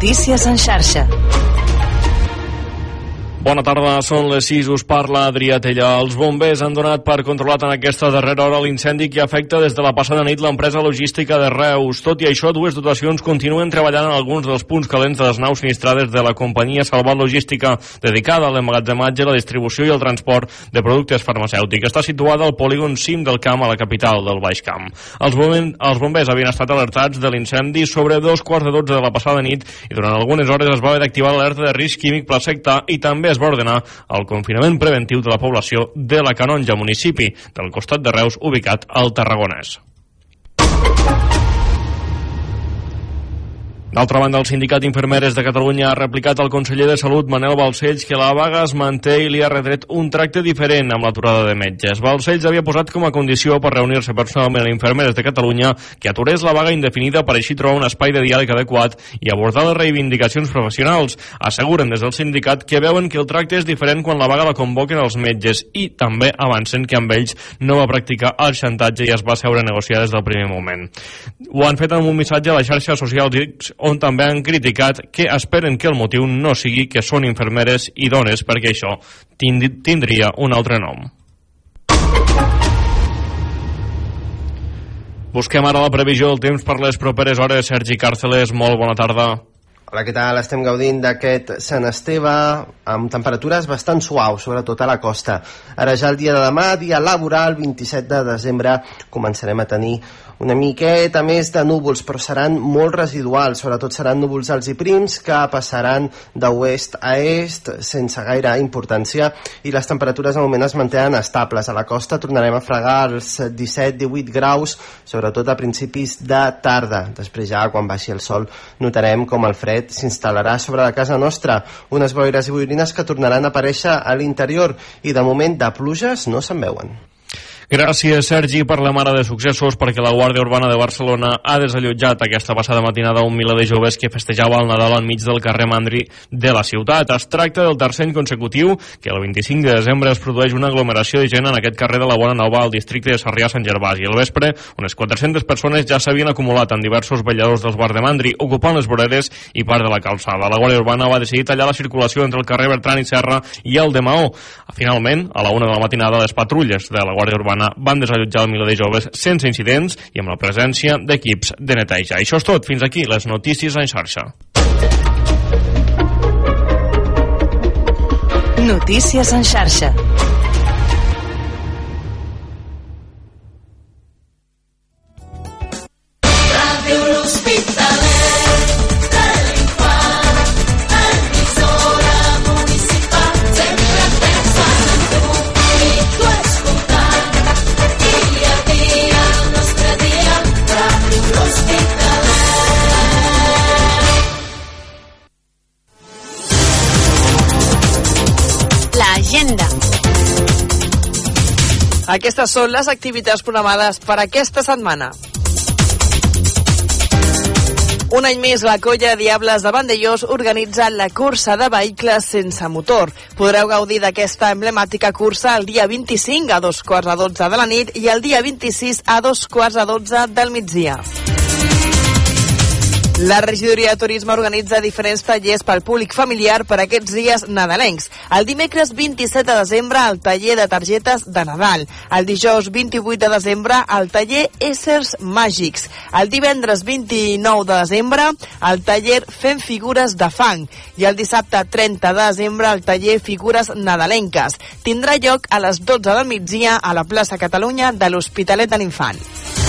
Notícies en xarxa. Bona tarda, són les 6, us parla Adrià Tella. Els bombers han donat per controlat en aquesta darrera hora l'incendi que afecta des de la passada nit l'empresa logística de Reus. Tot i això, dues dotacions continuen treballant en alguns dels punts calents de les naus sinistrades de la companyia Salvat Logística, dedicada a l'emmagatzematge, la distribució i el transport de productes farmacèutics. Està situada al polígon cim del camp a la capital del Baix Camp. Els, bombers, els bombers havien estat alertats de l'incendi sobre dos quarts de dotze de la passada nit i durant algunes hores es va haver d'activar l'alerta de risc químic per sectar i també es va ordenar el confinament preventiu de la població de la Canonja, municipi del costat de Reus, ubicat al Tarragonès. D'altra banda, el Sindicat d'Infermeres de Catalunya ha replicat al conseller de Salut, Manel Balcells, que la vaga es manté i li ha retret un tracte diferent amb l'aturada de metges. Balcells havia posat com a condició per reunir-se personalment amb Infermeres de Catalunya que aturés la vaga indefinida per així trobar un espai de diàleg adequat i abordar les reivindicacions professionals. Asseguren des del sindicat que veuen que el tracte és diferent quan la vaga la convoquen els metges i també avancen que amb ells no va practicar el xantatge i es va seure a negociar des del primer moment. Ho han fet amb un missatge a la xarxa social X on també han criticat que esperen que el motiu no sigui que són infermeres i dones, perquè això tindria un altre nom. Busquem ara la previsió del temps per les properes hores. Sergi Càrceles, molt bona tarda. Hola, què tal? Estem gaudint d'aquest Sant Esteve amb temperatures bastant suaus, sobretot a la costa. Ara ja el dia de demà, dia laboral, 27 de desembre, començarem a tenir una miqueta més de núvols, però seran molt residuals, sobretot seran núvols alts i prims que passaran d'oest a est sense gaire importància i les temperatures de moment es mantenen estables. A la costa tornarem a fregar els 17-18 graus, sobretot a principis de tarda. Després ja, quan baixi el sol, notarem com el fred s'instal·larà sobre la casa nostra. Unes boires i boirines que tornaran a aparèixer a l'interior i de moment de pluges no se'n veuen. Gràcies, Sergi, per la mare de successos, perquè la Guàrdia Urbana de Barcelona ha desallotjat aquesta passada matinada un miler de joves que festejava el Nadal enmig del carrer Mandri de la ciutat. Es tracta del tercer any consecutiu que el 25 de desembre es produeix una aglomeració de gent en aquest carrer de la Bona Nova al districte de Sarrià-Sant Gervasi. Al vespre, unes 400 persones ja s'havien acumulat en diversos balladors dels bars de Mandri, ocupant les voreres i part de la calçada. La Guàrdia Urbana va decidir tallar la circulació entre el carrer Bertran i Serra i el de Maó. Finalment, a la una de la matinada, les patrulles de la Guàrdia Urbana setmana van desallotjar el miler de joves sense incidents i amb la presència d'equips de neteja. Això és tot. Fins aquí les notícies en xarxa. Notícies en xarxa. Aquestes són les activitats programades per aquesta setmana. Un any més, la colla Diables de Vandellós organitza la cursa de vehicles sense motor. Podreu gaudir d'aquesta emblemàtica cursa el dia 25 a dos quarts a 12 de la nit i el dia 26 a dos quarts a 12 del migdia. La regidoria de turisme organitza diferents tallers pel públic familiar per aquests dies nadalencs. El dimecres 27 de desembre, el taller de targetes de Nadal. El dijous 28 de desembre, el taller Éssers Màgics. El divendres 29 de desembre, el taller Fem Figures de Fang. I el dissabte 30 de desembre, el taller Figures Nadalenques. Tindrà lloc a les 12 del migdia a la plaça Catalunya de l'Hospitalet de l'Infant.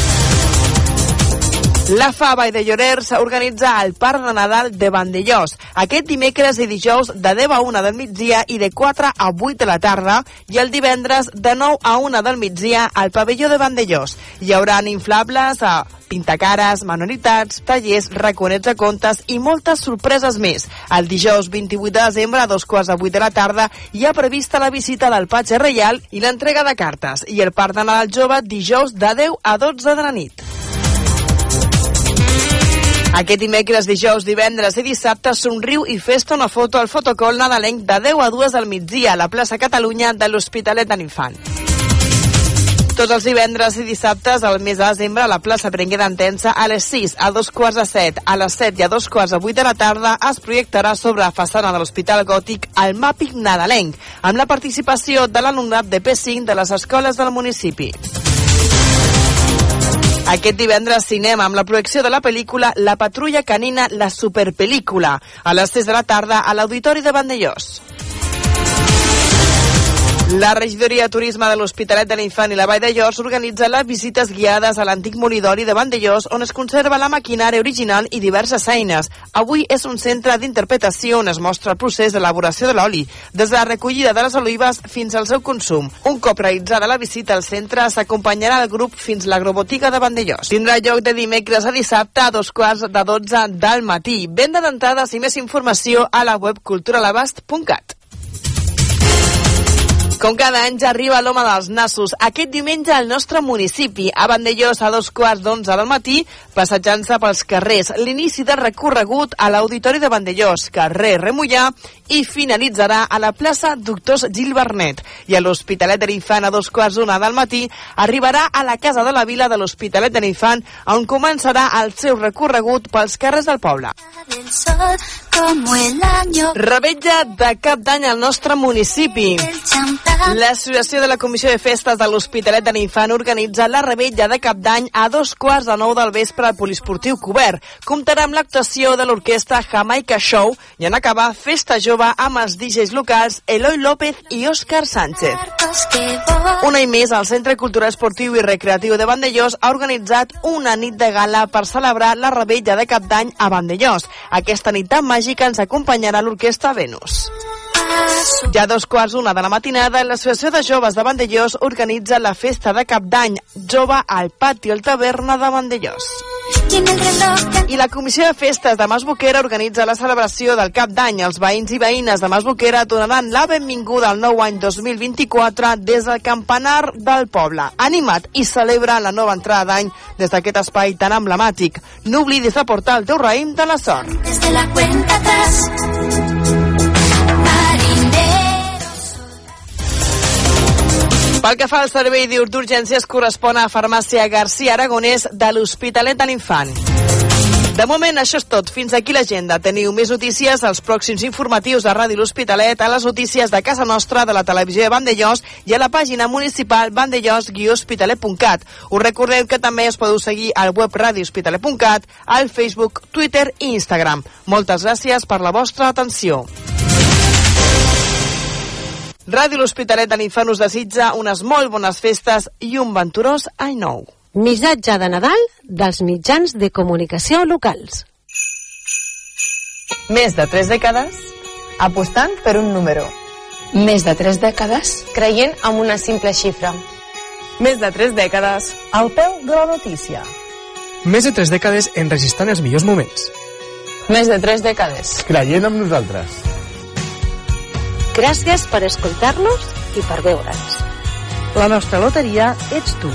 La Fava i de Llorers organitza el Parc de Nadal de Vandellós aquest dimecres i dijous de 10 a 1 del migdia i de 4 a 8 de la tarda i el divendres de 9 a 1 del migdia al pavelló de Vandellós. Hi haurà inflables a pintacares, manualitats, tallers, raconets de contes i moltes sorpreses més. El dijous 28 de desembre a dos quarts de 8 de la tarda hi ha prevista la visita del Patge Reial i l'entrega de cartes i el Parc de Nadal Jove dijous de 10 a 12 de la nit. Aquest dimecres, dijous, divendres i dissabte somriu i festa una foto al fotocol nadalenc de 10 a 2 del migdia a la plaça Catalunya de l'Hospitalet de l'Infant. Tots els divendres i dissabtes al mes de desembre a la plaça Berenguer d'Entensa a les 6, a dos quarts de 7, a les 7 i a dos quarts de 8 de la tarda es projectarà sobre la façana de l'Hospital Gòtic el màpic nadalenc, amb la participació de l'alumnat de P5 de les escoles del municipi. Aquest divendres cinema amb la projecció de la pel·lícula La patrulla canina, la superpel·lícula, a les 6 de la tarda a l'Auditori de Vandellós. La regidoria de turisme de l'Hospitalet de l'Infant i la Vall de Llos organitza les visites guiades a l'antic molidori de Vandellós on es conserva la maquinària original i diverses eines. Avui és un centre d'interpretació on es mostra el procés d'elaboració de l'oli, des de la recollida de les olives fins al seu consum. Un cop realitzada la visita al centre, s'acompanyarà el grup fins l'agrobotiga de Vandellós. Tindrà lloc de dimecres a dissabte a dos quarts de 12 del matí. Venda d'entrades i més informació a la web culturalabast.cat. Com cada any ja arriba l'home dels nassos. Aquest diumenge al nostre municipi, a Vandellós, a dos quarts d'onze del matí, passejant-se pels carrers. L'inici del recorregut a l'Auditori de Vandellós, carrer Remullà, i finalitzarà a la plaça Doctors Gil Bernet. I a l'Hospitalet de l'Infant, a dos quarts d'una del matí, arribarà a la Casa de la Vila de l'Hospitalet de l'Infant, on començarà el seu recorregut pels carrers del poble. Como el año Rebetlla de cap d'any al nostre municipi. L'Associació de la Comissió de Festes de l'Hospitalet de l'Infant organitza la rebetlla de cap d'any a dos quarts de nou del vespre al Polisportiu Cobert. Comptarà amb l'actuació de l'orquestra Jamaica Show i en acabar Festa Jove amb els DJs locals Eloi López i Òscar Sánchez. Un any més, el Centre Cultural Esportiu i Recreatiu de Vandellós ha organitzat una nit de gala per celebrar la rebella de cap d'any a Vandellós. Aquesta nit tan màgica ens acompanyarà l'orquestra Venus. Ja dos quarts una de la matinada, l'Associació de Joves de Vandellós organitza la festa de cap d'any jove al pati el taverna de Vandellós. I la Comissió de Festes de Masboquera organitza la celebració del cap d'any. Els veïns i veïnes de Masboquera donaran la benvinguda al nou any 2024 des del campanar del poble. Animat i celebra la nova entrada d'any des d'aquest espai tan emblemàtic. No oblidis de portar el teu raïm de la sort. desde la cuenta atrás. Pel que fa al servei d'urgències correspon a Farmàcia García Aragonès de l'Hospitalet de l'Infant. De moment, això és tot. Fins aquí l'agenda. Teniu més notícies als pròxims informatius de Ràdio L'Hospitalet, a les notícies de casa nostra, de la televisió de Vandellós i a la pàgina municipal vandellós-hospitalet.cat. Us recordem que també us podeu seguir al web radiohospitalet.cat, al Facebook, Twitter i Instagram. Moltes gràcies per la vostra atenció. Ràdio L'Hospitalet de l'Infant us desitja unes molt bones festes i un venturós any nou. Missatge de Nadal dels mitjans de comunicació locals. Més de tres dècades apostant per un número. Més de tres dècades creient en una simple xifra. Més de tres dècades al peu de la notícia. Més de tres dècades enregistrant els millors moments. Més de tres dècades. creient en nosaltres. Gràcies per escoltar-nos i per veure'ns. La nostra loteria ets tu.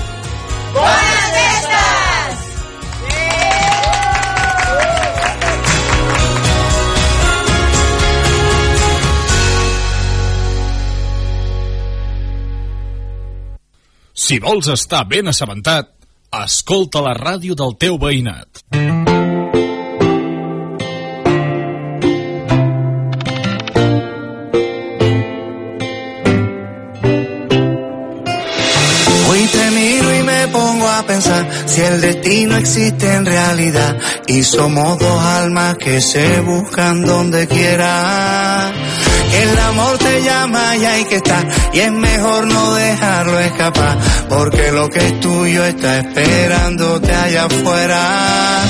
Si vols estar ben assabentat, escolta la ràdio del teu veïnat. Hoy pensar si el destino existe en realidad y somos dos almas que se buscan donde quiera. El amor te llama y hay que estar y es mejor no dejarlo escapar porque lo que es tuyo está esperándote allá afuera.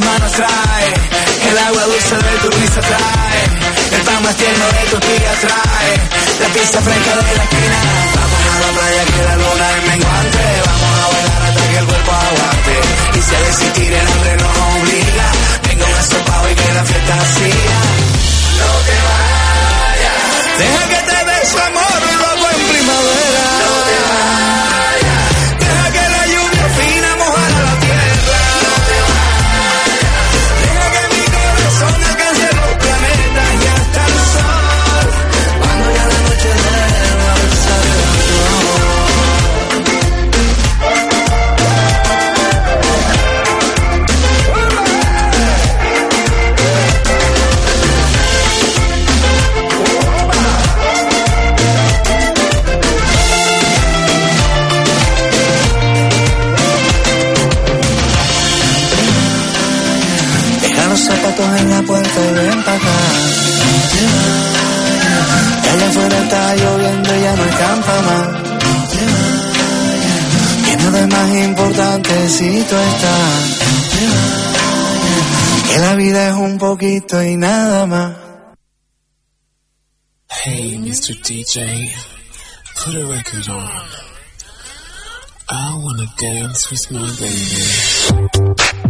Manos trae el agua dulce de tu risa trae el pan más tierno de tus días trae la pista fresca de la esquina. Vamos a la playa que la luna es menguante vamos a bailar hasta que el cuerpo aguante y si a resistir el hambre nos obliga venga un asopado y que la fiesta siga. No te vayas deja que te dé su amor lloviendo ya no escampa más. Que nada es más importante si tú estás. Que la vida es un poquito y nada más. Hey, Mr. DJ, put a record on. I wanna dance with my baby.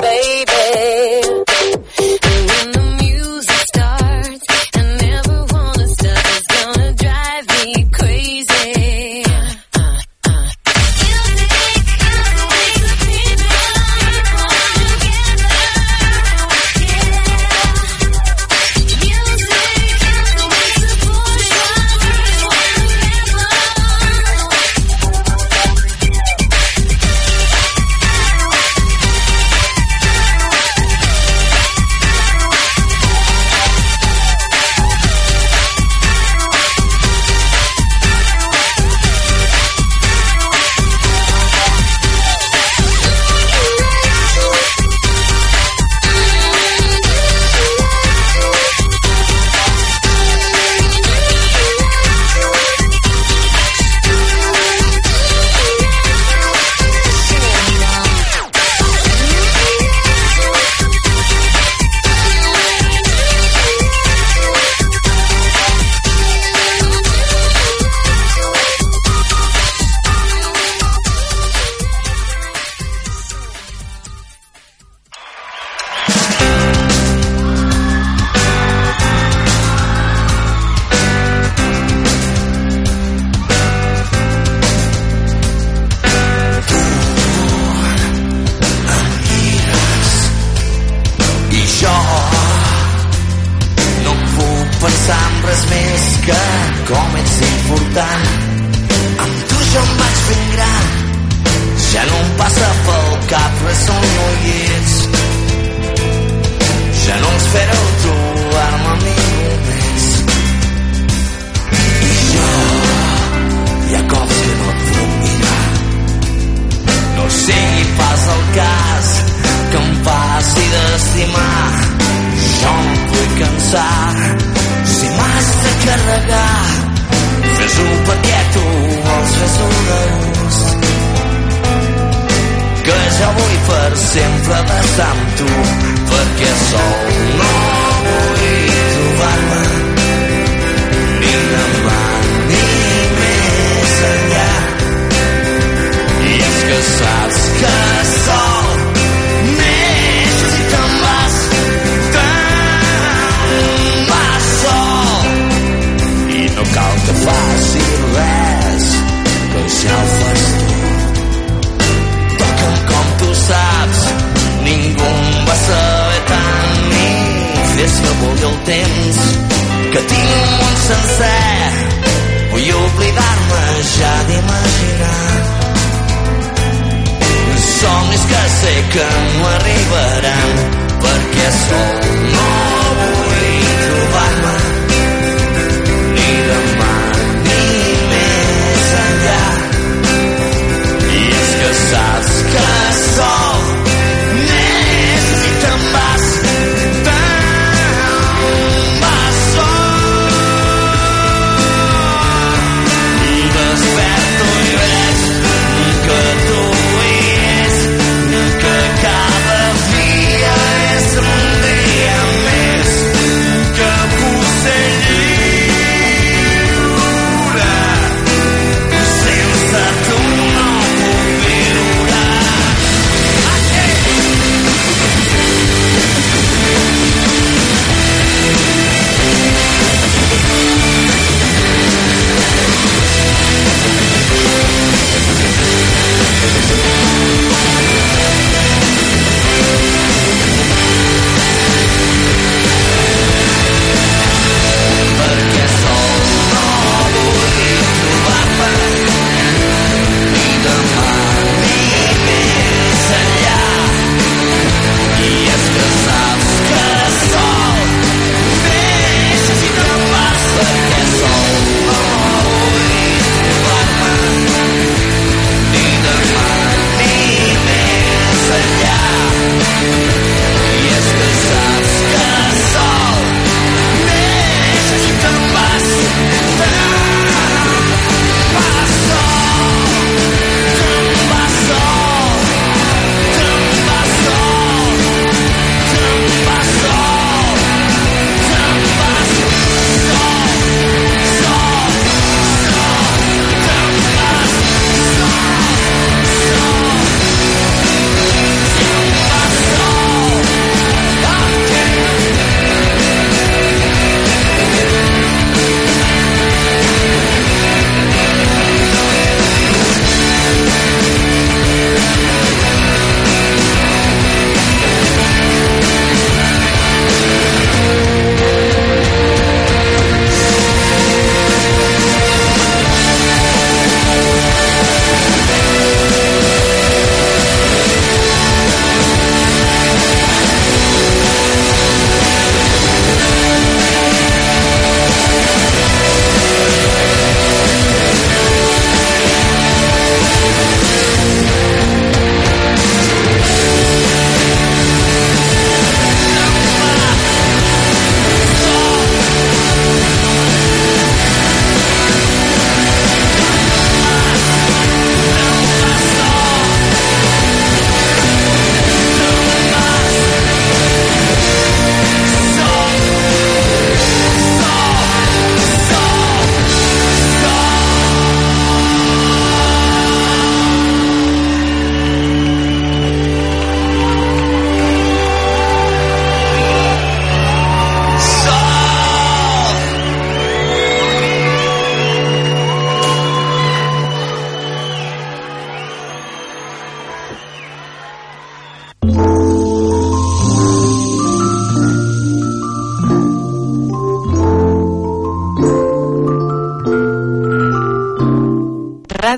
baby. va passar amb tu perquè sol que tinc un món sencer. Vull oblidar-me ja d'imaginar somnis que sé que no arribaran perquè sóc molt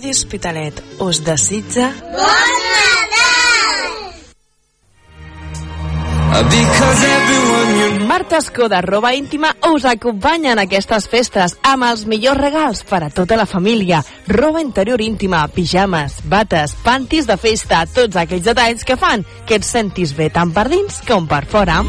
Ràdio Hospitalet us desitja... Everyone you Marta Escoda, roba íntima, us acompanya en aquestes festes amb els millors regals per a tota la família. Roba interior íntima, pijames, bates, pantis de festa, tots aquells detalls que fan que et sentis bé tant per dins com per fora.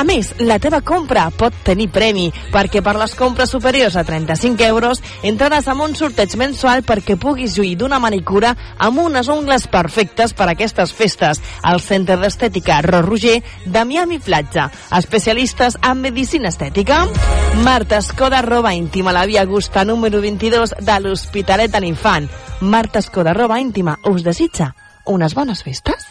A més, la teva compra pot tenir premi, perquè per les compres superiors a 35 euros entraràs amb un sorteig mensual perquè puguis lluir d'una manicura amb unes ungles perfectes per a aquestes festes al Centre d'Estètica Ros Roger de Miami Platja. Especialistes en medicina estètica. Marta Escoda, roba íntima, la via Augusta número 22 de l'Hospitalet de l'Infant. Marta Escoda, roba íntima, us desitja unes bones festes.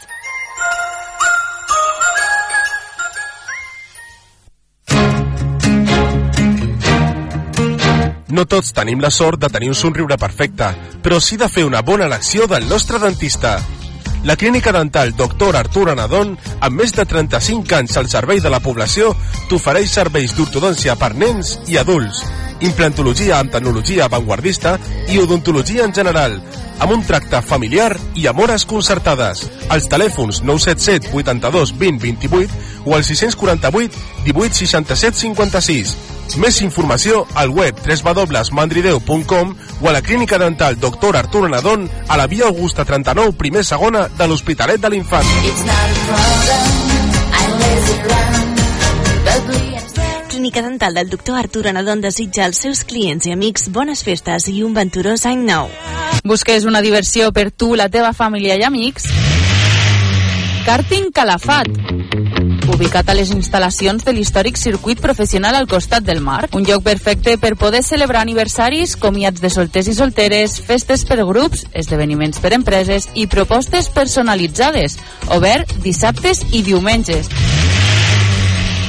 No tots tenim la sort de tenir un somriure perfecte, però sí de fer una bona elecció del nostre dentista. La clínica dental Dr. Artur Anadon, amb més de 35 anys al servei de la població, t'ofereix serveis d'ortodòncia per nens i adults, implantologia amb tecnologia avantguardista i odontologia en general, amb un tracte familiar i amb hores concertades. Als telèfons 977 82 20 28 o al 648 18 67 56. Més informació al web www.mandrideu.com o a la clínica dental Dr. Artur Anadon a la via Augusta 39, primer segona de l'Hospitalet de l'Infant. Clínica Dental del doctor Artur Anadon desitja als seus clients i amics bones festes i un venturós any nou. Busques una diversió per tu, la teva família i amics? Karting Calafat ubicat a les instal·lacions de l'històric circuit professional al costat del mar. Un lloc perfecte per poder celebrar aniversaris, comiats de solters i solteres, festes per grups, esdeveniments per empreses i propostes personalitzades. Obert dissabtes i diumenges.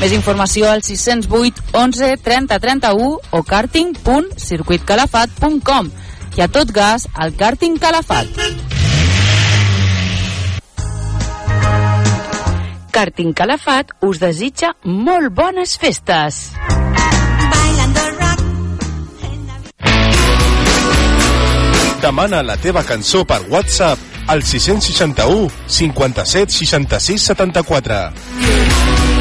Més informació al 608 11 30 31 o karting.circuitcalafat.com i a tot gas al Karting Calafat. Karting Calafat us desitja molt bones festes. Demana la teva cançó per WhatsApp al 661 57 66 74.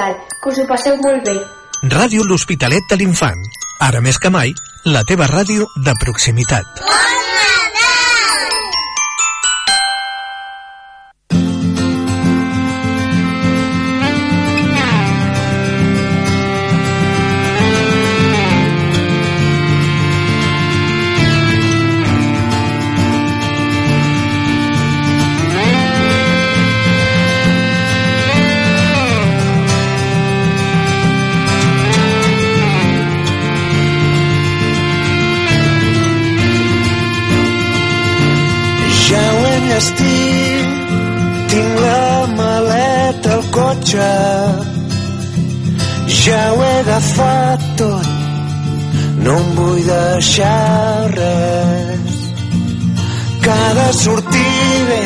Nadal. Que us ho passeu molt bé. Ràdio L'Hospitalet de l'Infant. Ara més que mai, la teva ràdio de proximitat. Ja deixar res. Cada sortir bé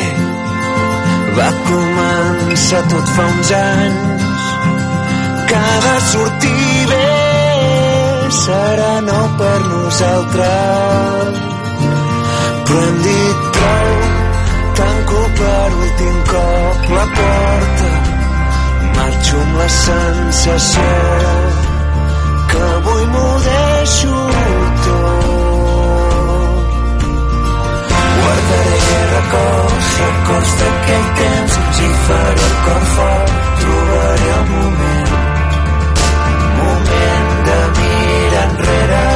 va començar tot fa uns anys. Cada sortir bé serà nou per nosaltres però hem dit prou tanco per últim cop la porta marxo amb la sensació que avui m'ho deixo guardaré records records d'aquell temps si faré el cor fort trobaré el moment moment de mirar enrere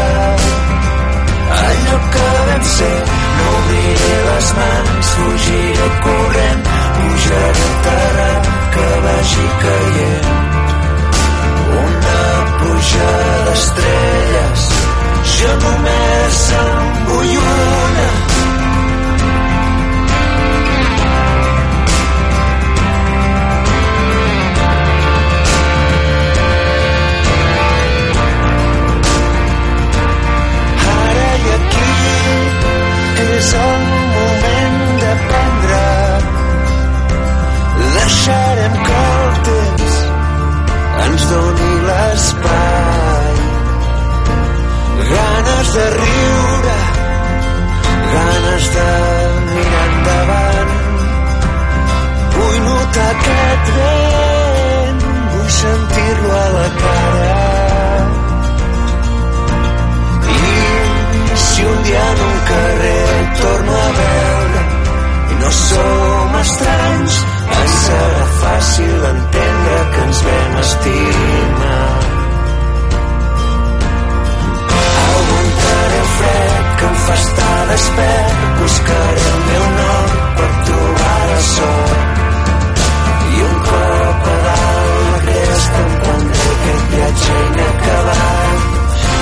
allò que vam ser no obriré les mans fugiré corrent pujaré al terrat que vagi caient una pluja d'estrelles jo només en vull una és el moment d'aprendre. Deixarem que el temps ens doni l'espai. Ganes de riure, ganes de mirar endavant. Vull notar aquest vent, vull sentir-lo a la cara. si un dia en un carrer torno a veure. I no som estranys ens serà fàcil entendre que ens vam estimar. Aguantaré el fred que em fa estar despert buscaré el meu nom per trobar la sort. I un cop a dalt la cresta em prendré aquest viatge inacabat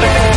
despair.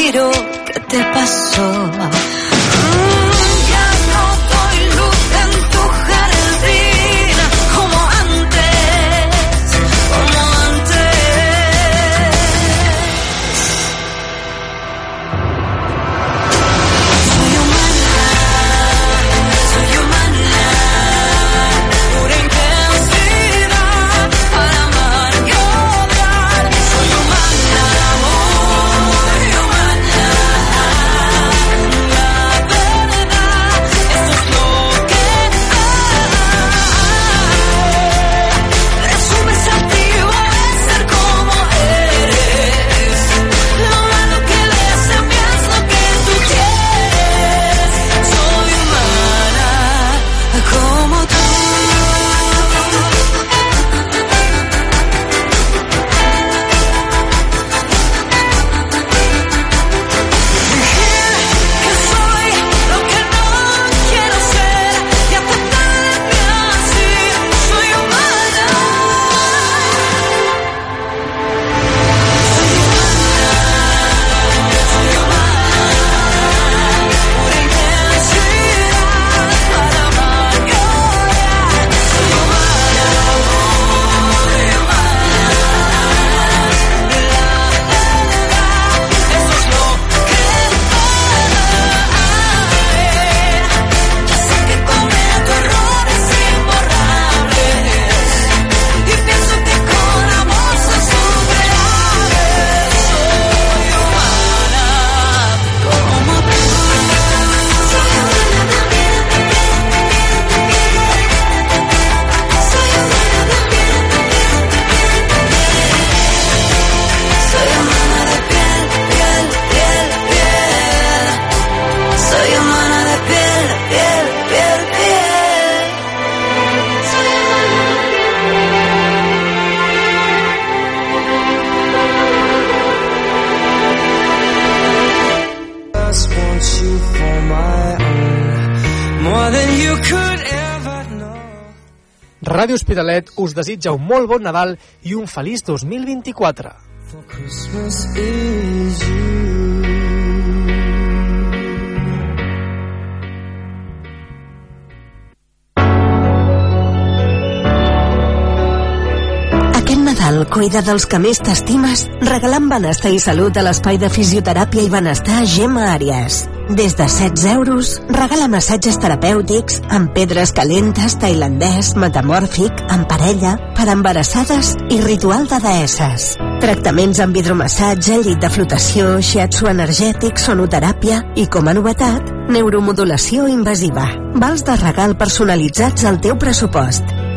Giro que te pasó. Ràdio Hospitalet us desitja un molt bon Nadal i un feliç 2024. Christmas is you. Aquest Nadal cuida dels que més t'estimes regalant benestar i salut a l'espai de fisioteràpia i benestar Gemma Àries. Des de 16 euros, regala massatges terapèutics amb pedres calentes, tailandès, metamòrfic, en parella, per embarassades i ritual de deesses. Tractaments amb hidromassatge, llit de flotació, shiatsu energètic, sonoteràpia i, com a novetat, neuromodulació invasiva. Vals de regal personalitzats al teu pressupost.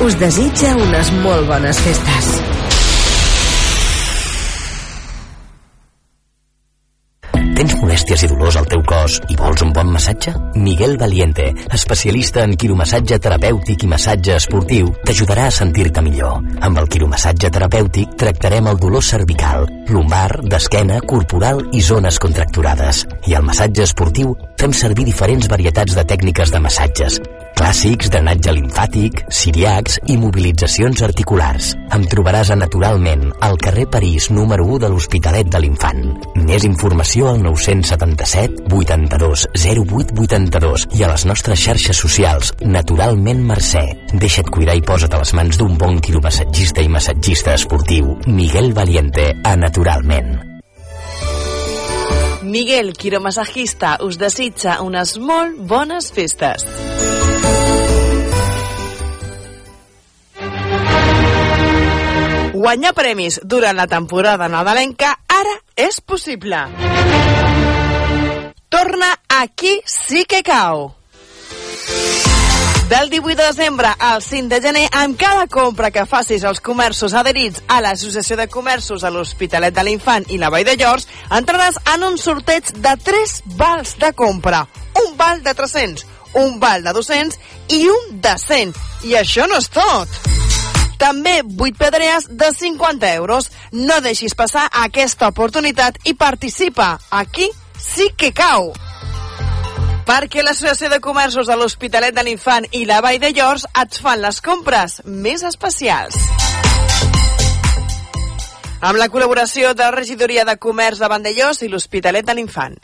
Us desitja unes molt bones festes. Molèsties i dolors al teu cos i vols un bon massatge? Miguel Valiente, especialista en quiromassatge terapèutic i massatge esportiu, t'ajudarà a sentir-te millor. Amb el quiromassatge terapèutic tractarem el dolor cervical, lumbar, d'esquena, corporal i zones contracturades. I al massatge esportiu fem servir diferents varietats de tècniques de massatges, clàssics, drenatge limfàtic, siriacs i mobilitzacions articulars. Em trobaràs a Naturalment, al carrer París, número 1 de l'Hospitalet de l'Infant. Més informació al 977 82 08 82 i a les nostres xarxes socials Naturalment Mercè. Deixa't cuidar i posa't a les mans d'un bon quiromassatgista i massatgista esportiu. Miguel Valiente, a Naturalment. Miguel, quiromassajista, us desitja unes molt bones festes. Guanyar premis durant la temporada nadalenca ara és possible. Torna aquí sí que cau. Del 18 de desembre al 5 de gener, amb cada compra que facis als comerços adherits a l'Associació de Comerços a l'Hospitalet de l'Infant i la Vall de Llors, entraràs en un sorteig de 3 vals de compra. Un val de 300, un val de 200 i un de 100. I això no és tot. També 8 pedrees de 50 euros. No deixis passar aquesta oportunitat i participa. Aquí sí que cau. Perquè l'Associació de Comerços de l'Hospitalet de l'Infant i la Vall de Llors et fan les compres més especials. Amb la col·laboració de la Regidoria de Comerç de Vandellós i l'Hospitalet de l'Infant.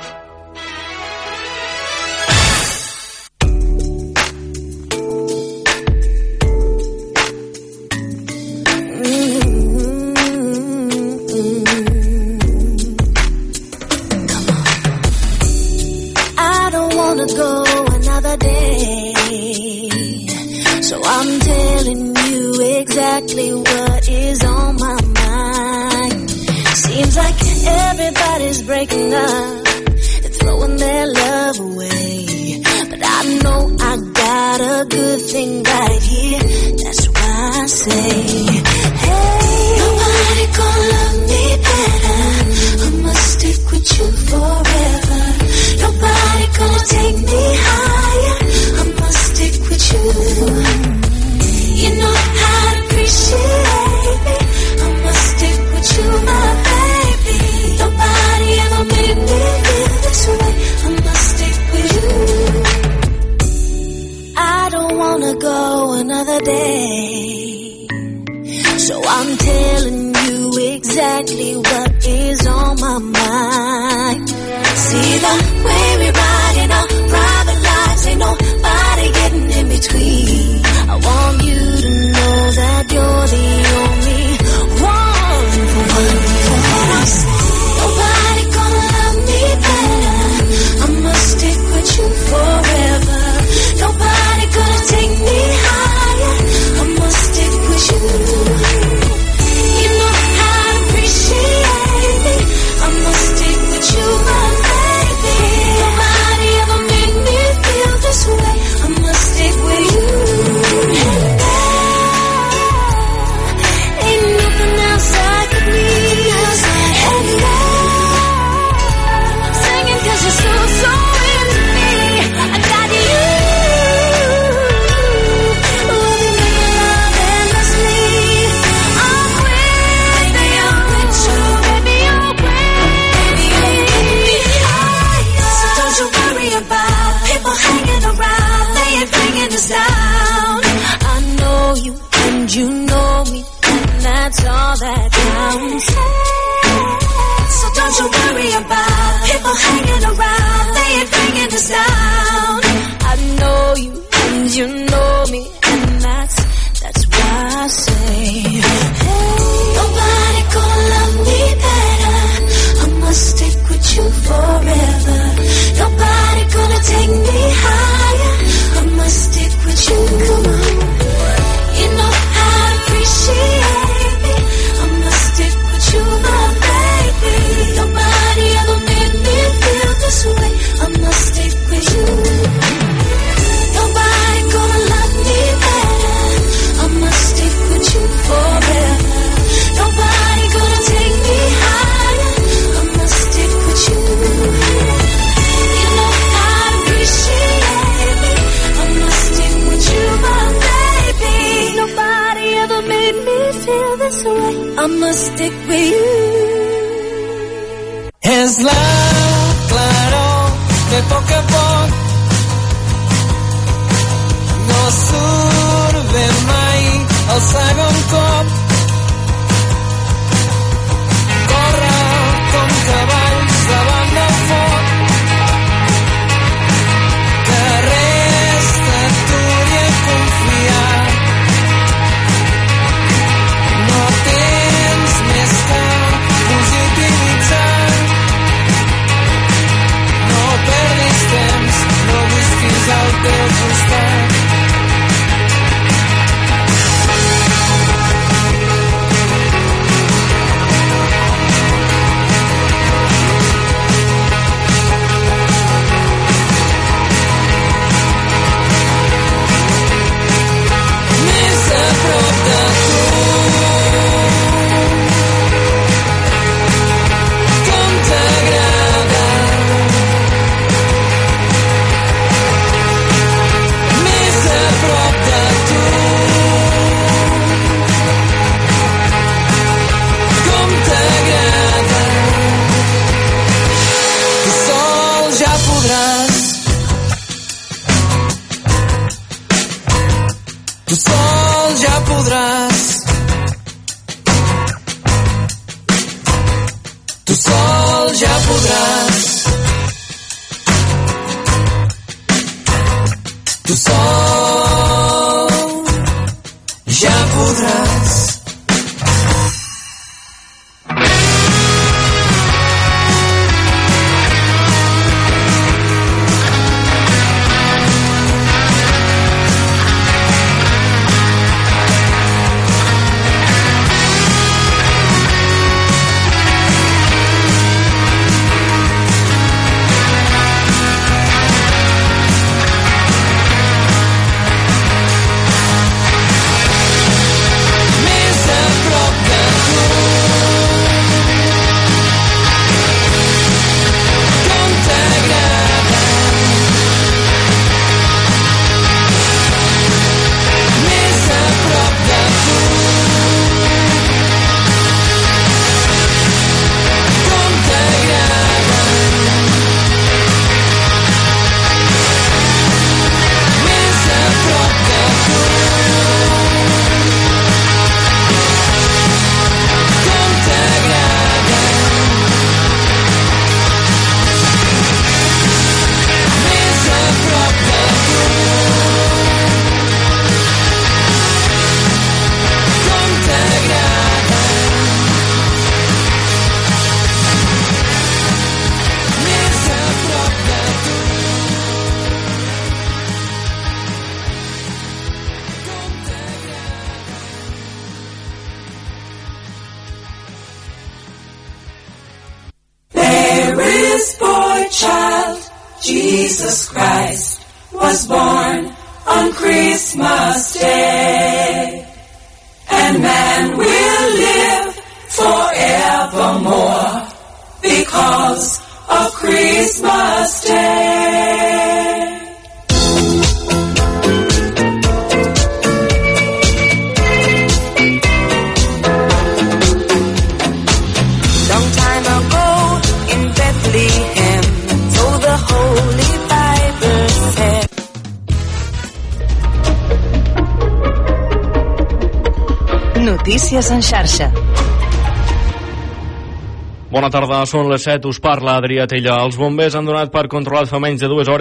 Són les 7, us parla Adrià Tella. Els bombers han donat per controlat fa menys de dues hores